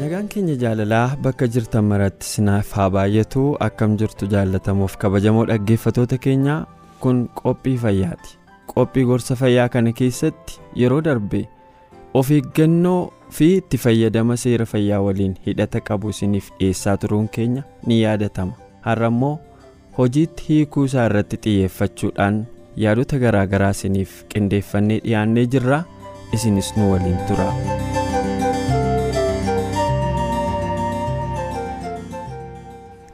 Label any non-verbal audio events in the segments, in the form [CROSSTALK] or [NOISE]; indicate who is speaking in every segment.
Speaker 1: Nagaan keenya jaalalaa bakka jirtan maratti sinaaf haa baay'atu. Akkam jirtu jaallatamuuf kabajamoo dhaggeeffatoota keenyaa kun qophii fayyaati. Qophii gorsa fayyaa kana keessatti yeroo darbe of eeggannoo fi itti fayyadama seera fayyaa waliin hidhata qabu isiniif dhiyeessaa turuun keenya ni yaadatama. Har'a immoo hojiitti hiikuu isaa irratti xiyyeeffachuudhaan yaadota garaagaraa isiniif qindeeffannee dhiyaannee jirra. Isinis nu waliin tura.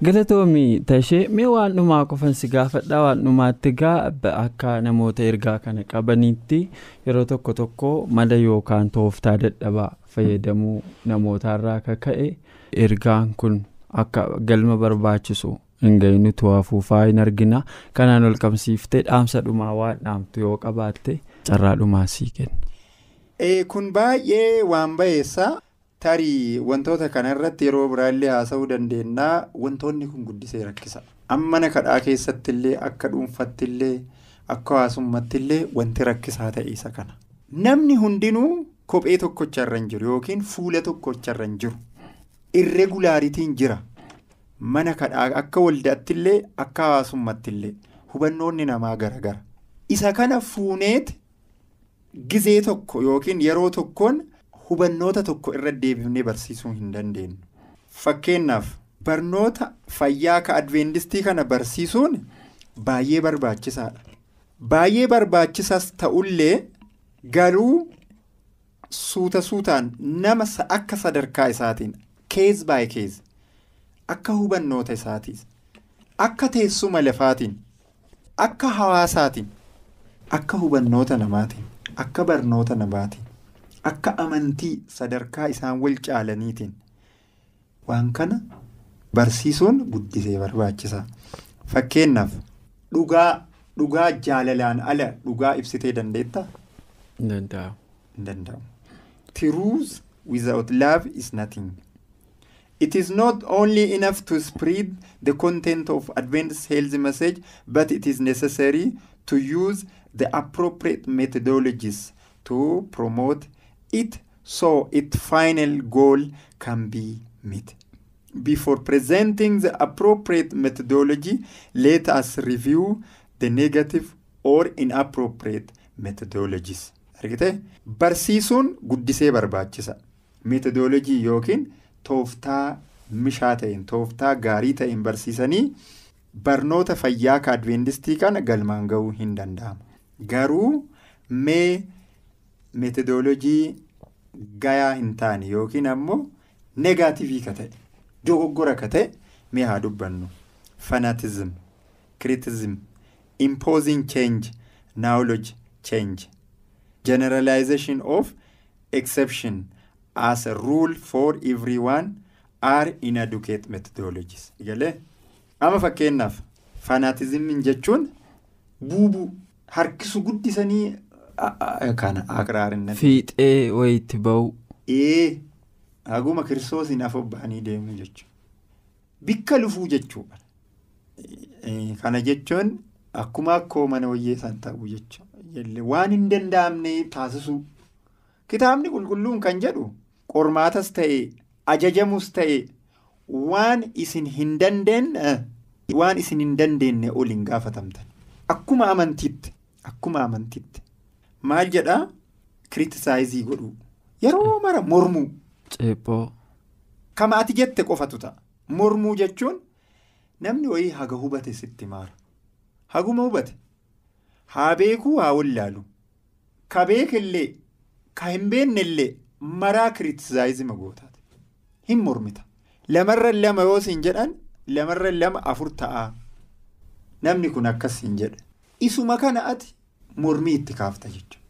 Speaker 1: galatoomii tashee mee waan dhumaa qofan si gaafadhaa? Waan dhumaatti gaa akka namoota ergaa kana qabaniitti yeroo tokko tokko mala yookaan tooftaa dadhabaa fayyadamuu namootaarraa akka ka'e ergaan kun akka galma barbaachisu hin ga'inutu hafuufaa hin argina kanaan ol qabsiiftee dhaamsa dhumaa waan dhaamtu yoo qabaatte carraa dhumaa sii kenna.
Speaker 2: kun baay'ee waan ba'eessa. tarii wantoota kanarratti yeroo biraallee haasa'uu dandeenyaa wantoonni kun guddisee rakkisa mana kadhaa keessatti illee akka dhuunfatti illee akka hawaasummaatti illee wanti rakkisaa ta'e isa kana namni hundinuu kophee tokkocharra hin jiru yookiin fuula tokkocharra hin jiru irreegulaaritiin jira mana kadhaa akka waldaatti illee akka hawaasummaatti illee hubannoonni namaa garagara isa kana fuuneet gizee tokko yookiin yeroo tokkoon. hubannoota tokko irra deebifnee barsiisuu hin dandeenyu fakkeenyaaf barnoota fayyaa ka adventistii kana barsiisuun baay'ee barbaachisaadha baay'ee barbaachisaas ta'ullee garuu suuta suutaan nama akka sadarkaa isaatiin keez baay keez akka hubannoota isaatiin akka teessuma lafaatiin akka hawaasaatiin akka hubannoota namaatiin akka barnoota namaatiin. akka amantii sadarkaa isaan wal caalaniitiin waan kana barsiisuun guddisee barbaachisa fakkeenyaaf dhugaa dhugaa jaalalaan ala dhugaa ibsitee dandeettaa?
Speaker 1: danda'amu.
Speaker 2: danda'amu. truth without love is nothing. It is not only enough to spread the content of Adventist health message, but it is necessary to use the appropriate methodologies to promote it so its final goal can be met. Before presenting the appropriate methodology, let us review the negative or inappropriate methodologies. Argitee barsiisuun guddisee barbaachisa. Methodologii yookiin tooftaa mishaa ta'een tooftaa gaarii ta'een barsiisanii barnoota fayyaa ka adventistii kana galmaan ga'uu hin danda'amu. Garuu mee metodolojii gayaa hin taane yookiin ammoo negaativii ka ta'e dogoggora ka ta'e mee haa dubbannu fanatizim kiritizim imposing change knowledge change generalization of exception as a rule for everyone are inadequate methodologies. galee ama fakkeenyaaf fanatizimiin jechuun buubuu harkisu guddisanii. Kana aqraarinna.
Speaker 1: Fiixee wayiitti ba'u.
Speaker 2: Ee haguma kiristoosiin afobbaanii deemuu jechuudha. Bikka lufuu jechuudha. Kana jechuun akkuma akkoo mana wayyeessan ta'uu jechuudha. Waan hin danda'amne taasisuu. Kitaabni qulqulluun kan jedhu qormaatas ta'e ajajamus ta'e waan isin hin dandeenye waan isin hin dandeenye ol hin gaafatamtan. Akkuma amantiitti. Akkuma amantiitti. Maal jedhaa kiritisaayizii godhuu yeroo mara mormuu.
Speaker 1: Ceephoo.
Speaker 2: Kama ati jette qofatu ta'a. Mormuu jechuun namni wayii haga hubate sitti maara. Haguma hubate haa beekuu haa wallaalu ka beekillee ka hin beeknellee maraa kiriitisaayizima gootaati hin mormita lamarra lama yoo siin jedhan lamarra lama afur ta'aa namni kun akkas hin jedhe isuma kana ati mormii itti kaafta jechuudha.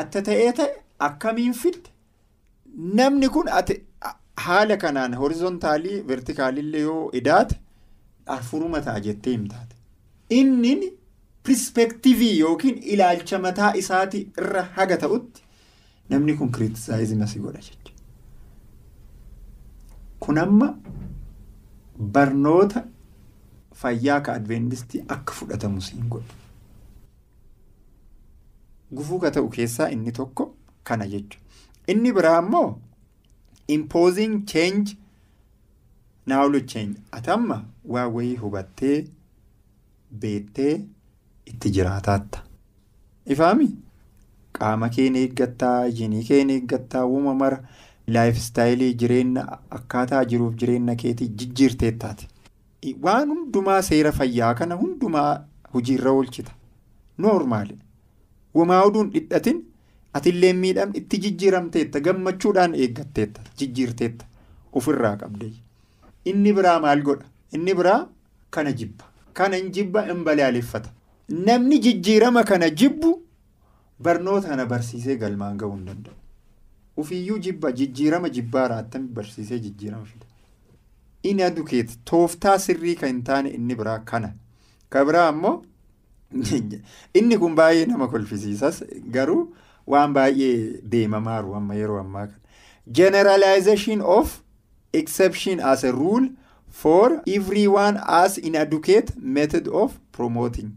Speaker 2: Atta ta'ee ta'e akkamiin fidde namni kun haala kanaan horizontaalii vertikaalillee yoo idaate afuruma ta'a jettee himtaate inni pirispeektiivii yookiin ilaalcha mataa isaati irra haga ta'utti namni kun kiriitisaayizima si godha jechuudha. Kun amma barnoota fayyaa ka adventistii akka fudhatamu siin godha. Gufuu ka ta'u keessaa inni tokko kana jechuudha. Inni biraa immoo imposing change knowledge change atamma waa wayii hubattee beettee itti jiraataatta. Ifaami qaama keen eeggattaa, jinii keen eeggattaa, uuma mara laayifstaayilii jireenya akkaataa jiruuf jireenya keetii jijjiirteettaati. Waan hundumaa seera fayyaa kana hundumaa hojiirra oolchita. Noormaali. Wamaa oduun dhidhatin atillee miidhamni itti jijjiiramteetta gammachuudhaan eeggatteetta jijjiirteetta ofirraa qabde. Inni biraa maal godha? Inni biraa kana jibba. Kana hin jibba hin balaaleffata. Namni jijjiirama kana jibbu barnoota kana barsiisee galmaan gahuu hin danda'u. Ufiyyuu jibba jijjiirama jibbaa attami barsiisee jijjiirama fida. Inni adukeet tooftaa sirrii kan hin taane inni biraa kana. Ka biraa ammoo [LAUGHS] inni kun baay'ee nama kolfisiisas garuu waan baay'ee deemamaaru amma yeroo ammaa kana. Generalization of exception as a rule for everyone as inadequate method of promoting.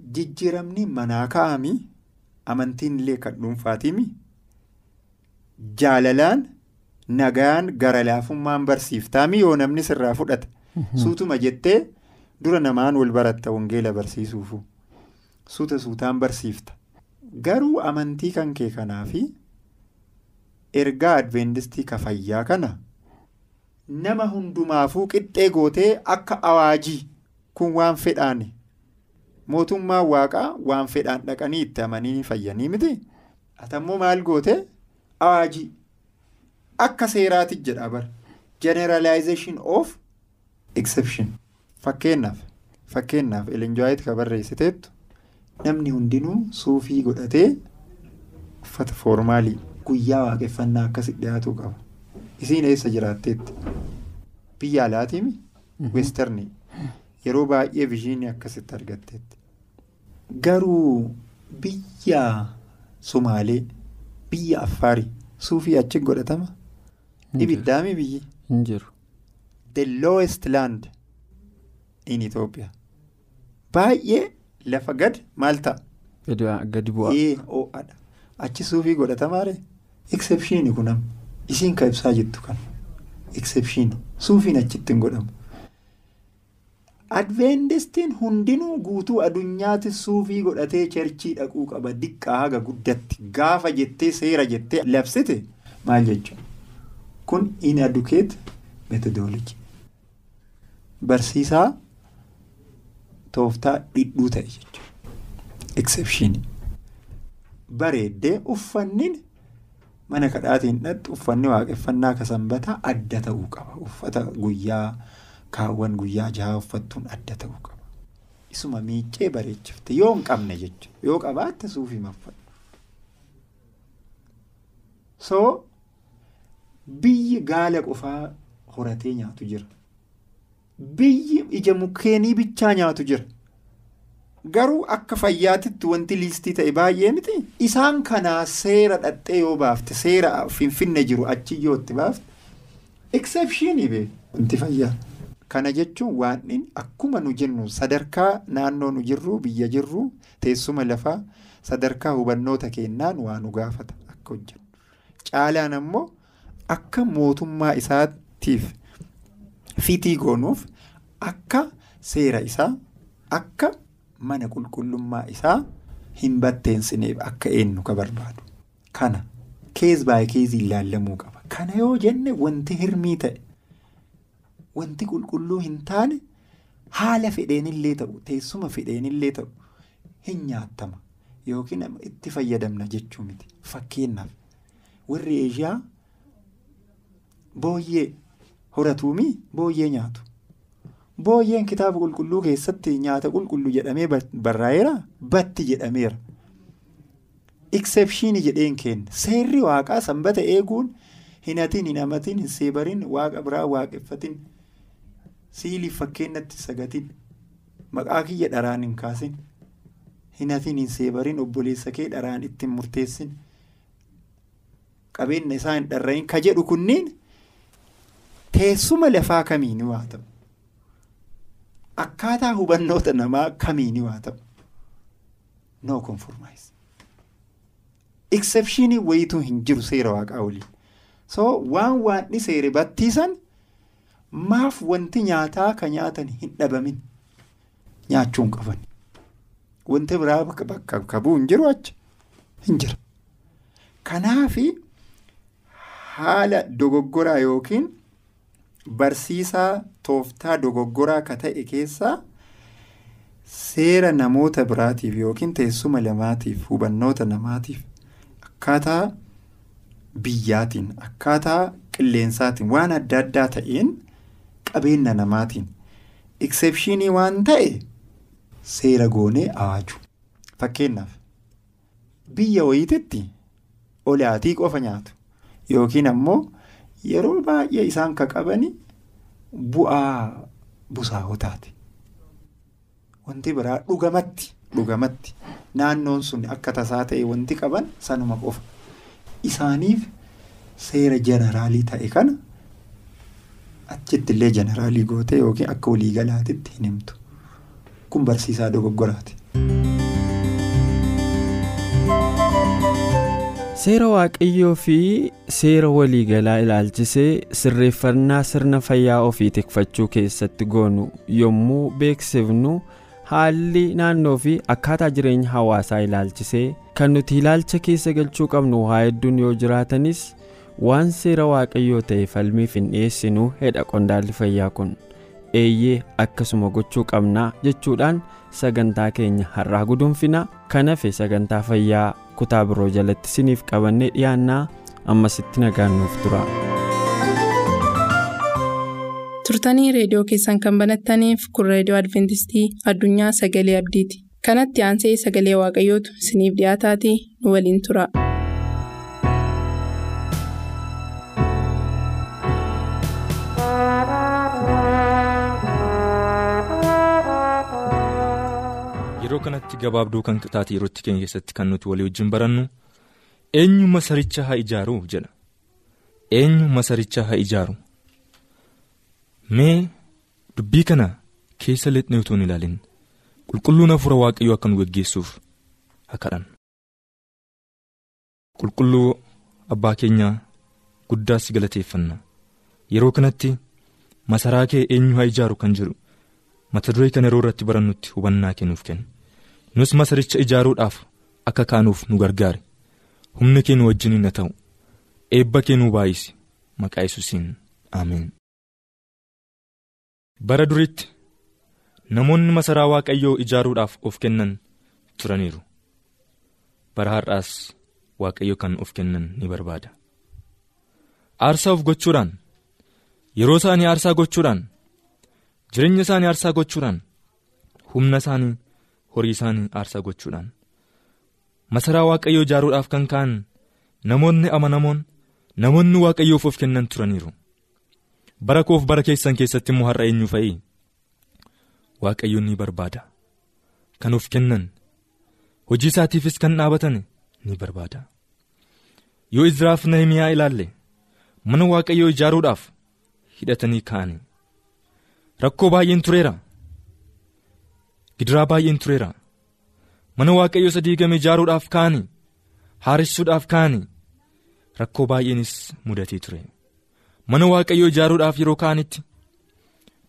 Speaker 2: Jijjiiramni manaa kaa'ami amantiin illee kan dhuunfaatimi jaalalaan nagaan gara laafummaan barsiiftaami yoo namni sirraa fudhata suutuma jettee dura namaan wal baratta wangeela barsiisuufu suuta suutaan barsiifta. Garuu amantii kan kee kanaa fi ergaa adventistii ka fayyaa kana? Nama hundumaafuu qixxee gootee akka awaajii kun waan fedhaani mootummaan waaqaa waan fedhaan dhaqanii itti amanii fayyanii miti. Atammoo maal goote? Awaajii akka seeraati jedha bar generalization of exception. Fakkeenyaaf fakkeenyaaf elenjo'aayit ka barreessiteettu namni hundinuu suufii godhatee uffata foormaalii guyyaa waaqeffannaa akkasitti dhiyaatuu qaba. Isiin eessa jiraatteetti biyya alaatiimi westernii yeroo baay'ee vishiinii akkasitti argatteetti garuu biyya sumaalee biyya affaarii suufii achi godhatama? Ibiddaami biyyi?
Speaker 1: Hin jiru.
Speaker 2: the lowest land in Ethiopia baay'ee lafa gad maal ta'a?
Speaker 1: Gadi gadi bu'a.
Speaker 2: ee ho'adha achi suufii godhatamaare exception kunam isiin ka ibsaa jettu kan. Exception. Suufiin achitti hin godhamu. Adventistiin hundinuu guutuu addunyaatti suufii godhatee cherchii dhaquu qaba. Diqqaa haga guddatti gaafa jettee seera jettee labsite maal jechuudha kun inadequate methodology. Barsiisaa tooftaa dhidhuu ta'e jechuudha exception. Bareeddee uffannin mana kadhaatiin dhattu uffanni waaqeffannaa ka sanbataa adda ta'uu qaba. Uffata guyyaa. Kaawwan guyyaa jahaa uffattuun adda ta'uu qaba. Isuma miiccee bareechifte yoo hin qabne jechuudha. Yoo qabaatte suufii maffadhu. So biyyi gaala qofaa horatee nyaatu jira. Biyyi ija mukkeenii bichaa nyaatu jira. Garuu akka fayyaatitti wanti liistii ta'e baay'ee miti. Isaan kanaa seera dhaxxee yoo baafte seera finfinne jiru achi yoo itti baafte exceptionii bee wanti fayyaa. Kana jechuun waan akkuma nu jennu sadarkaa naannoo nu jirru biyya jirru teessuma lafaa sadarkaa hubannoota kennaan waa nu gaafata akka hojjennu. Caalaan ammoo akka mootummaa isaatiif fitii goonuuf akka seera isaa akka mana qulqullummaa isaa hin batteensineef akka eenyu ka barbaadu. Kana kees baay'ee keezii ilaallamuu qaba. Kana yoo jenne wanti hirmii ta'e. Wanti qulqulluu hin taane haala fedheenillee ta'u teessuma fedheenillee ta'u hin nyaattama. Yookiin itti fayyadamna jechuu miti. Fakkeenyaaf warri eeshiyaa booyyee horatuumi booyyee nyaatu. Booyyeen kitaaba qulqulluu keessatti nyaata qulqulluu jedhamee barraa'eera? Batti jedhameera. Exceptionii jedheen kenna seerri waaqaa sanbata eeguun hin hatiin hin hamatiin hin seebarin waaqa biraa waaqeffatin siiliif fakkeenyatti sagatin maqaa kiyya dharaan hin kaasin hin hatiin hin seebarin obboleessa kee dharaan ittiin murteessin qabeenya isaa hin dharrayin ka jedhu kunniin teessuma lafaa kamiini waa ta'u. Akkaataa hubannoota namaa kamiini waa ta'u no conformize. Exceptionii wayituu hin jiru seera waaqaa waliin. So waan waanni seere battiisan maaf wanti nyaataa ka nyaatan hin dhabamin nyaachuu hin qaban. Wanti biraa bakka qabuu hin jiru achi hin jira. Kanaafi haala dogoggoraa yookiin. Barsiisaa tooftaa dogoggoraa ka ta'e keessaa seera namoota biraatiif yookiin teessuma lamaatiif hubannoota namaatiif akkaataa biyyaatiin akkaataa qilleensaatiin waan adda addaa ta'een qabeenya namaatiin exceptionii waan ta'e seera goonee awaaju fakkeenyaaf biyya wayiititti olaatii qofa nyaatu yookiin ammoo. Yeroo baay'ee isaan ka qabani bu'aa busaawotaati. Wanti biraa dhugamatti dhugamatti naannoon sun akka tasaa ta'e wanti qaban sanuma qofa. Isaaniif seera jeneraalii ta'e kana achitti illee jeneraalii gootee yookiin akka waliigalaatitti hin himtu. Kun barsiisaa dogoggoraati.
Speaker 1: Seera waaqayyoo fi seera waliigalaa ilaalchisee sirreeffannaa sirna fayyaa ofii tikfachuu keessatti goonu yommuu beeksifnu haalli naannoo fi akkaataa jireenya hawaasaa ilaalchisee kan nuti ilaalcha keessa galchuu qabnu waa hedduun yoo jiraatanis waan seera waaqayyoo ta'e falmiif hin dhiyeessinu hedha qondaalli fayyaa kun eeyyee akkasuma gochuu qabnaa jechuudhaan sagantaa keenya har'aa guduunfina kan hafe sagantaa fayyaa kutaa biroo jalatti siniif qabannee dhiyaannaa ammasitti nagaan nuuf tura.
Speaker 3: turtanii reediyoo keessan kan banattaniif kun reediyoo adventistii addunyaa sagalee abdiiti kanatti aansee sagalee waaqayyootu isiniif dhiyaataatii nu waliin tura.
Speaker 4: Yeroo kanatti gabaabduu kan taate yerootti keenya keessatti kan nuti walii wajjin barannu eenyu masaricha haa ijaaru jedha. Eenyu masaricha haa ijaaru? Mee dubbii kana keessa lixnee utuu hin ilaalin. Qulqulluun hafuura waaqayyoo akka nu geggeessuuf haa qulqulluu abbaa keenyaa guddaas galateeffanna yeroo kanatti masaraa kee eenyu haa ijaaru? kan jedhu. Mata duree kana yeroo irratti barannutti hubannaa kennuuf kennu nus masaricha ijaaruudhaaf akka kaanuuf nu gargaare. Humna kee nu wajjiniin haa ta'u eebba kee nu baay'isi. Maqaa yesuusiin ameen. bara duritti namoonni masaraa waaqayyoo ijaaruudhaaf of kennan turaniiru. Bara har'aas waaqayyo kan of kennan ni barbaada. Aarsaa of gochuudhaan yeroo isaanii aarsaa gochuudhaan jireenya isaanii aarsaa gochuudhaan humna isaanii horii isaanii aarsaa gochuudhaan. Masaraa waaqayyoo ijaaruudhaaf kan ka'an namoonni amanamoon namoonni waaqayyoof of kennan turaniiru. Bara koof bara keessan keessatti immoo har'a eenyu fa'i waaqayyoon ni barbaada. Kan of kennan hojii isaatiifis kan dhaabatan ni barbaada. Yoo izraaf nahimiyaa ilaalle mana waaqayyoo ijaaruudhaaf hidhatanii ka'anii rakkoo baay'een tureera gidiraa baay'een tureera. Mana waaqayyoo isa diigame ijaaruudhaaf ka'anii? Haaressuudhaaf ka'anii? Rakkoo baay'eenis mudatee ture. Mana waaqayyoo ijaaruudhaaf yeroo ka'anitti?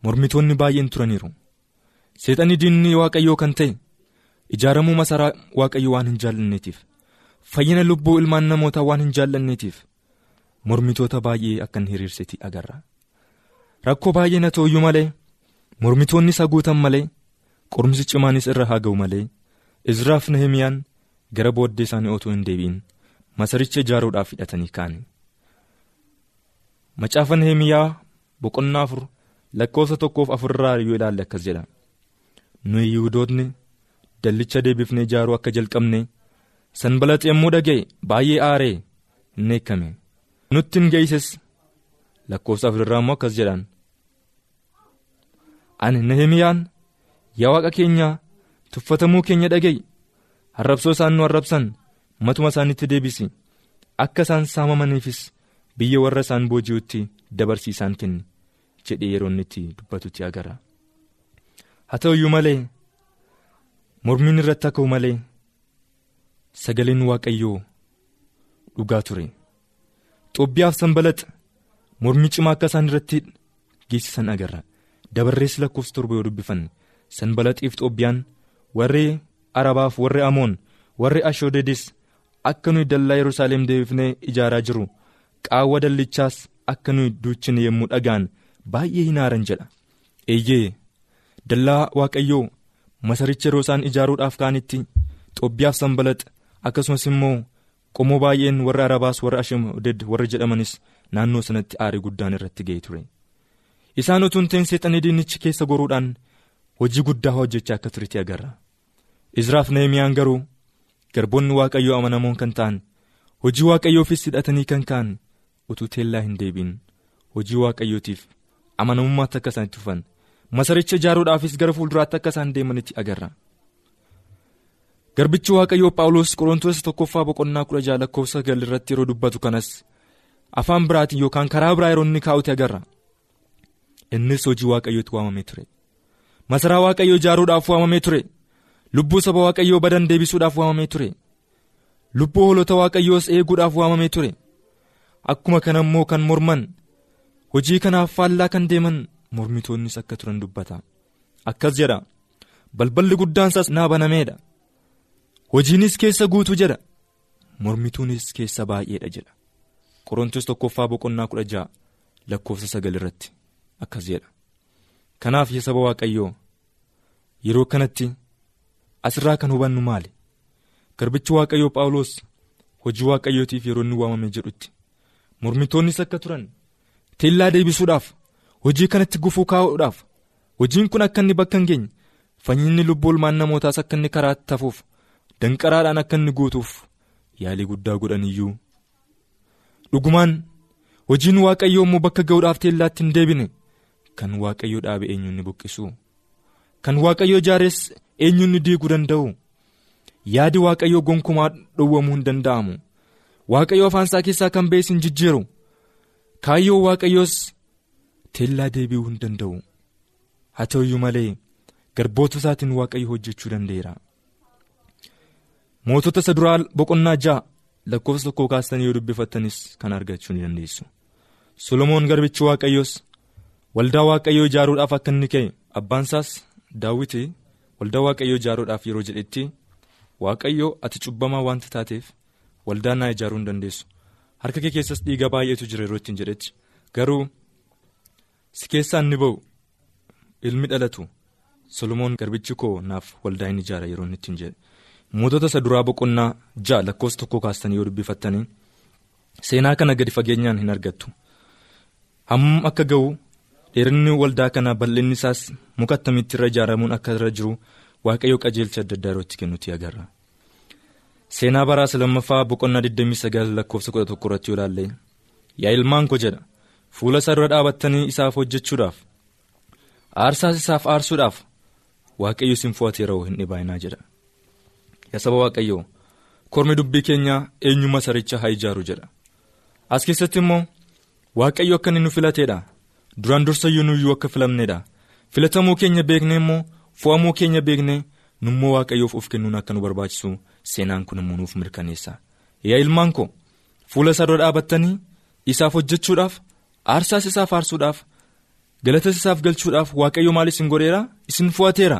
Speaker 4: Mormitoonni baay'een turaniiru. Seexanni diinni waaqayyoo kan ta'e ijaaramuu masaraa waaqayyoo waan hin jaallanneetiif fayyina lubbuu ilmaan namootaa waan hin jaallanneetiif mormitoota baay'ee akka hin hiriirsiti agarra. Rakkoo baay'een haa ta'uyyuu malee mormitoonni isa guutan malee qorumsi cimaanis irra haa ga'u malee izraaf nahimiyaan gara booddee isaanii otoo hin deebi'in masaricha ijaaruudhaaf hidhatanii ka'ani. macaafa nahimiyaa boqonnaa afur lakkoofsa tokkoof afurraa yoo ilaalle akkas jedha nuyi yihudootni dallicha deebifnee ijaaruu akka jalqabne sanbalaaxi yommuu dhaga'e baay'ee aaree hin eekkame nutti hin geesses lakkoofsa afurirraa immoo akkas jedhaan ani nahimiyaan yaa waaqa keenya tuffatamuu keenya dhaga'i arrabsoo isaan nu arrabsan matuma isaanitti deebisi. Akka isaan saamamaniifis biyya warra isaan booji'utti dabarsiisaan kenni jedhee yeroo inni itti dubbatutti agarra. Haa ta'u iyyuu malee mormiin irratti akka malee sagaleen waaqayyoo dhugaa ture. Xoobbiyaaf sanbalaxa mormii cimaa akka isaan irratti geessisan agarra. Dabarreessi lakkoofsa torba yoo dubbifanne sanbalaxiif xoobbiyaan warri arabaaf warri amoon warri ashoodedis akka nuyi dallaa yerusaalem deebifnee ijaaraa jiru. Qaawwa dallichaas akka nuyi duuchine yommuu dhagaan baay'ee hin aaran jedha. Eeyyee dallaa waaqayyoo masaricha yeroo isaan ijaaruudhaaf ka'anitti xoobbiyaaf sanbalaxa akkasumas immoo qomoo baay'een warra arabaas warra ashooded warra jedhamanis naannoo sanatti aarii guddaan irratti ga'e ture. Isaan utuu hin ta'in seexanii diinichi keessa goruudhaan hojii guddaa hojjechaa akka turetti agarra. Izraaf nahimiyaan garuu garboonni waaqayyoo amanamoon kan ta'an hojii waaqayyoofiis hidhatanii kan ka'an utuu teellaa hin deebiin. Hojii waaqayyootiif amanamummaatti akka isaan itti dhufan masaricha ijaaruudhaafis gara fuulduraatti akka isaan deemanitti agarra. garbichi waaqayyoo phaawulos qorontoos tokkoffaa boqonnaa kudha jaha lakkoofsa sagal irratti yeroo dubbatu kanas afaan biraatiin yookaan karaa biraa yeroo inni kaa'uti agarra. Innis hojii waaqayyootti waamamee ture masaraa waaqayyoo ijaaruudhaaf waamamee ture. Lubbuu saba waaqayyoo badan deebisuudhaaf waamamee ture. Lubbuu hoolota waaqayyoos eeguudhaaf waamamee ture. Akkuma kana immoo kan morman hojii kanaaf faallaa kan deeman mormitoonnis akka turan dubbata. Akkas jedha balballi guddaansaas naa banameedha hojiinis keessa guutuu jedha mormituunis keessa baay'eedha jedha. Qorontos tokkoffaa boqonnaa kudha ja'a lakkoofsa sagal irratti. Akkas jedha kanaaf yaa saba waaqayyoo yeroo kanatti asirraa kan hubannu maali? Garbichi waaqayyoo phaawulos hojii waaqayyootiif yeroo inni waamame jedhutti. Mormitoonnis akka turan teellaa deebisuudhaaf hojii kanatti gufuu kaa'uudhaaf hojiin kun akka inni bakka hin geenye fanyinni lubbuu ilmaan namootaas akka inni karaatti tafuuf danqaraadhaan akka inni guutuuf yaalii guddaa godhan iyyuu. Dhugumaan hojiin waaqayyoo immoo bakka ga'uudhaaf teellaatti hin deebine kan waaqayyoo dhaabe eenyuun buqqisu kan waaqayyoo ijaares eenyuun diiguu danda'u yaadi waaqayyoo gonkumaa dhowwamuu hin danda'amu. Waaqayyoo afaan isaa keessaa kan ba'es hin jijjiiru. Kaayyoo waaqayyoos teellaa deebi'uu hin danda'u. Haa ta'u iyyuu malee garboota isaatiin waaqayyo hojjechuu danda'eera. mootota isa duraa boqonnaa ja'a lakkoofsa tokkoo kaastanii yoo dubbifattanis kan argachuu ni dandeessu. Solomoon garbichi waaqayyoos waldaa waaqayyoo ijaaruudhaaf akka inni ka'e abbaan isaas daawwiti waldaa waaqayyoo ijaaruudhaaf yeroo jedhetti waaqayyoo ati cubbamaa wanta taateef waldaa naa ijaaruu hin dandeessu. Harka kee keessas dhiiga baay'eetu jira yeroo ittiin jedhetti. Garuu si keessaa inni ba'u ilmi dhalatu solomoon garbichi koo naaf waldaa hin ijaara yeroo inni ittiin jedhe. mootota isa duraa boqonnaa ja'a lakkoofsa tokko kaastanii yoo dubbifattanii seenaa kana gadi fageenyaan hin argattu. Hammam akka ga'u dheerinni waldaa kana bal'inni isaas muka attamitti irra ijaaramuun akka irra jiru waaqayyo qajeelcha adda addaa yerootti kennutti agarra. Seenaa baraasa lammaffaa boqonnaa 29 lakkoofsa 11 irratti yoo ilaalle yaa ilmaan koo jedha fuula isaa dura dhaabattanii isaaf hojjechuudhaaf aarsaas isaaf aarsuudhaaf waaqayyo isin fo'ateera'u hin dhibaayinaa jedha. yaa saba waaqayyoo kormi dubbii keenyaa eenyu masaricha haa ijaaru jedha. As keessatti immoo waaqayyo akka inni nu filateedha duraan dursayyuu nuyyuu akka filamneedha filatamuu keenya beeknee immoo fo'amuu keenya beeknee nummoo waaqayyoof of kennuun akka nu barbaachisu seenaan kun immoo nuuf mirkaneessa yaa ilmaan koo fuula isaa dura dhaabattanii isaaf hojjechuudhaaf aarsaas isaaf aarsuudhaaf galatas isaaf galchuudhaaf waaqayyo maal isin godheera isin fo'ateera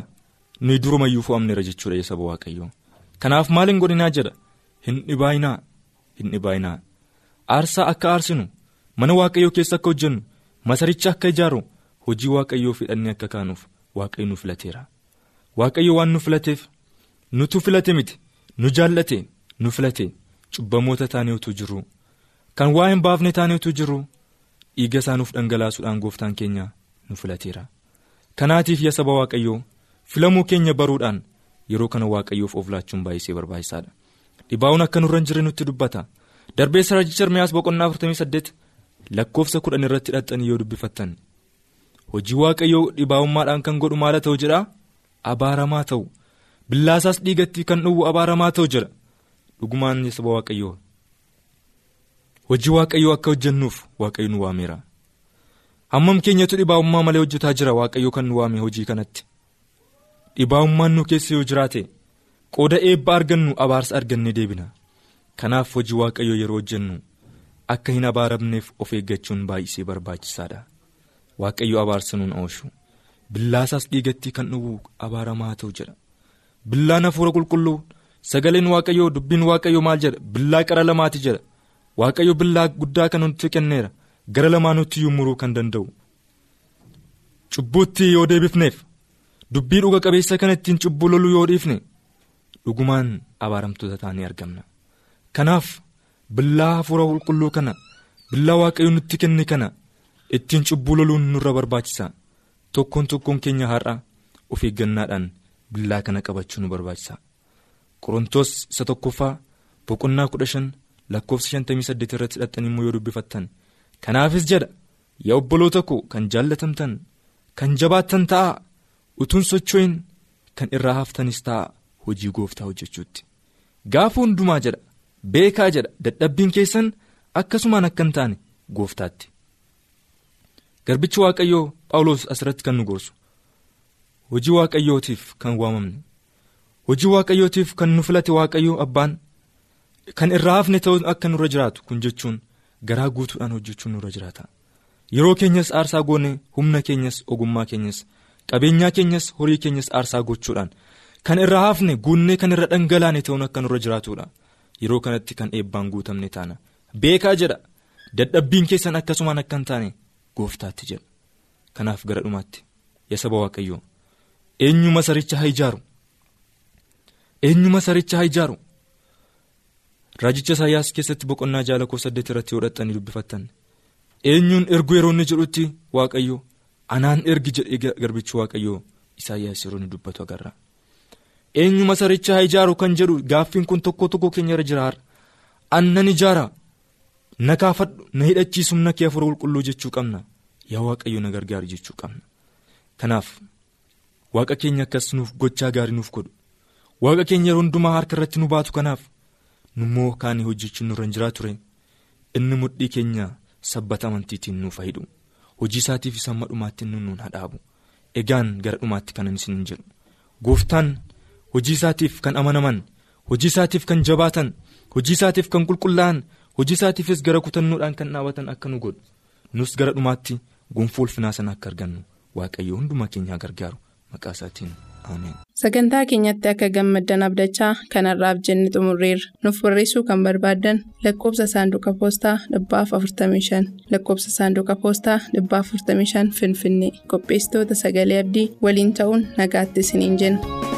Speaker 4: nuyi durumayyuu fo'amneera jechuudha yaa saba waaqayyoo. kanaaf maal hin godhinaa jedha hin dhibaayinaa hin dhibaayinaa aarsaa akka aarsinu mana waaqayyoo keessa akka hojjennu masaricha akka ijaaru hojii waaqayyoo fidhannee akka kaanuuf waaqayyo nu filateera. Waaqayyo waan nu filateef nutu filate miti nu jaallate nu filate. Cubbamoota taanee utuu jirru kan waa hin baafne taanee utuu jirru dhiiga isaa nuuf dhangalaasuudhaan gooftaan keenya nu filateera. Kanaatiif yaa saba waaqayyoo filamuu keenya baruudhaan yeroo kana waaqayyoof of laachuun baay'isee barbaachisaadha. Dhibaa'uun akka nurra hin jirre nutti dubbata. Darbee rajicha Ermiyaas boqonnaa 48 lakkoofsa kudhan irratti hidhattanii yoo dubbifattan. Hojii waaqayyoo dhibaa'ummaadhaan kan godhu maala ta'u jedha abaaramaa ta'u. Billaasaas dhiigatti kan dhowwu abaaramaa ta'u jedha dhugumaan saba waaqayyoo. Hojii waaqayyoo akka hojjennuuf waaqayyo nu waameera. Hammam keenyatu dhibaa'ummaa malee hojjetaa jira? Waaqayyoo kan nu waame hojii kanatti. Dhibaa'ummaan nu keessa yoo jiraate qooda eebba argannu abaarsa argannee deebina. Kanaaf hojii waaqayyoo yeroo hojjennu akka hin abaaramneef of eeggachuun baay'isee barbaachisaadha. Waaqayyo abaarsa nuun oolchu billaasaas dhiigatti kan dhowwu abaaramaa ta'u jedha. Billaan hafuura qulqulluu sagaleen waaqayyoo dubbiin waaqayyoo maal jedha? Billaa qara lamaati jedha. Waaqayyo billaa guddaa kan nutti kenneera. Gara lamaanutti muruu kan danda'u. Cubbuutti yoo deebifneef dubbii dhuga qabeessa kana ittiin cubbuu loluu yoo dhiifne dhugumaan abaaramtoota taanee argamna. Kanaaf billaa hafuura qulqulluu kana billaa waaqayyo nutti kenne kana ittiin cubbuu loluun nurra barbaachisa. Tokkoon tokkoon keenya har'a of eeggannaadhaan billaa kana qabachuu nu barbaachisa. Qorontoos isa tokkoffaa boqonnaa kudha shan lakkoofsa shantamii saddeet irratti hidhattanii immoo yoo dubbifattan. Kanaafis jedha yaa obboloota koo kan jaallatamtan kan jabaattan ta'a utuun socho'in kan irraa haftanis ta'a hojii gooftaa hojjechuutti. Gaafa hundumaa jedha beekaa jedha. Dadhabbiin keessan akkasumaan akka hin taane gooftaatti. Garbichi waaqayyoo phaawulos asirratti kan nu gorsu. Hojii waaqayyootiif kan waamamne. Hojii waaqayyootiif kan nu filate waaqayyoo abbaan. Kan irraa hafne ta'uu akka nurra jiraatu kun jechuun garaa guutuudhaan hojjechuun nurra jiraata. Yeroo keenyas aarsaa goone humna keenyas ogummaa keenyas qabeenyaa keenyas horii keenyas aarsaa gochuudhaan. Kan irraa hafne guunnee kan irra dhangalaane ta'uun akka nurra jiraatudha yeroo kanatti kan eebbaan guutamne taana. Beekaa jedha. Dadhabbiin keessan akkasumaan akka hin taane gooftaatti jedha. Kanaaf gara dhumaatti. Yaa saba waaqayyoo. Eenyuma saricha haa ijaaru? Eenyuma saricha haa ijaaru? Raajicha isaayyaas keessatti boqonnaa ja'a lakkoofsa saddeet irratti yoo dhaxxanii dubbifattan. Eenyuun ergu yeroo inni jedhutti waaqayyo anaan ergi jedhee garbichi waaqayyoo? Isaayyaas yeroo inni dubbatu agarra eenyuma saricha haa ijaaru kan jedhu gaaffiin kun tokko tokko keenya irra jira annan ijaara. Na kaafadhu na hidhachiisu na kee hafuura qulqulluu jechuu qabna. Yaa waaqayyo na gargaaru jechuu qabna. Kanaaf waaqa keenya akkas nuuf gochaa gaarii nuuf godhu. Waaqa keenya yeroo hundumaa harka irratti nu baatu kanaaf nummoo kaanii hojjechuun nurra hin jiraa ture? Inni mudhii keenya sabbata amantiitiin nuuf hidhu hojii isaatiif isa amma dhumaatti inni nuun egaan gara dhumaatti kanan isin jedhu. Gooftaan hojii isaatiif kan amanaman hojii isaatiif kan jabaatan hojii isaatiif kan qulqullaa'an hojii isaatiifis gara kutannoodhaan kan dhaabatan akka nu godhu nus gara dhumaatti gonfoo ulfinaa sana akka argannu waaqayyo hundumaa keenya gargaaru maqaa isaatiin ameen.
Speaker 3: Sagantaa keenyatti akka gammaddan abdachaa kanarraaf jenne xumurreerra. Nuuf barreessuu kan barbaaddan lakkoofsa saanduqa poostaa dhibbaaf 45 lakkoofsa saanduqa poostaa dhibbaaf 45 Finfinnee qopheessitoota sagalee abdii waliin ta'uun nagaatti isiniin jenna.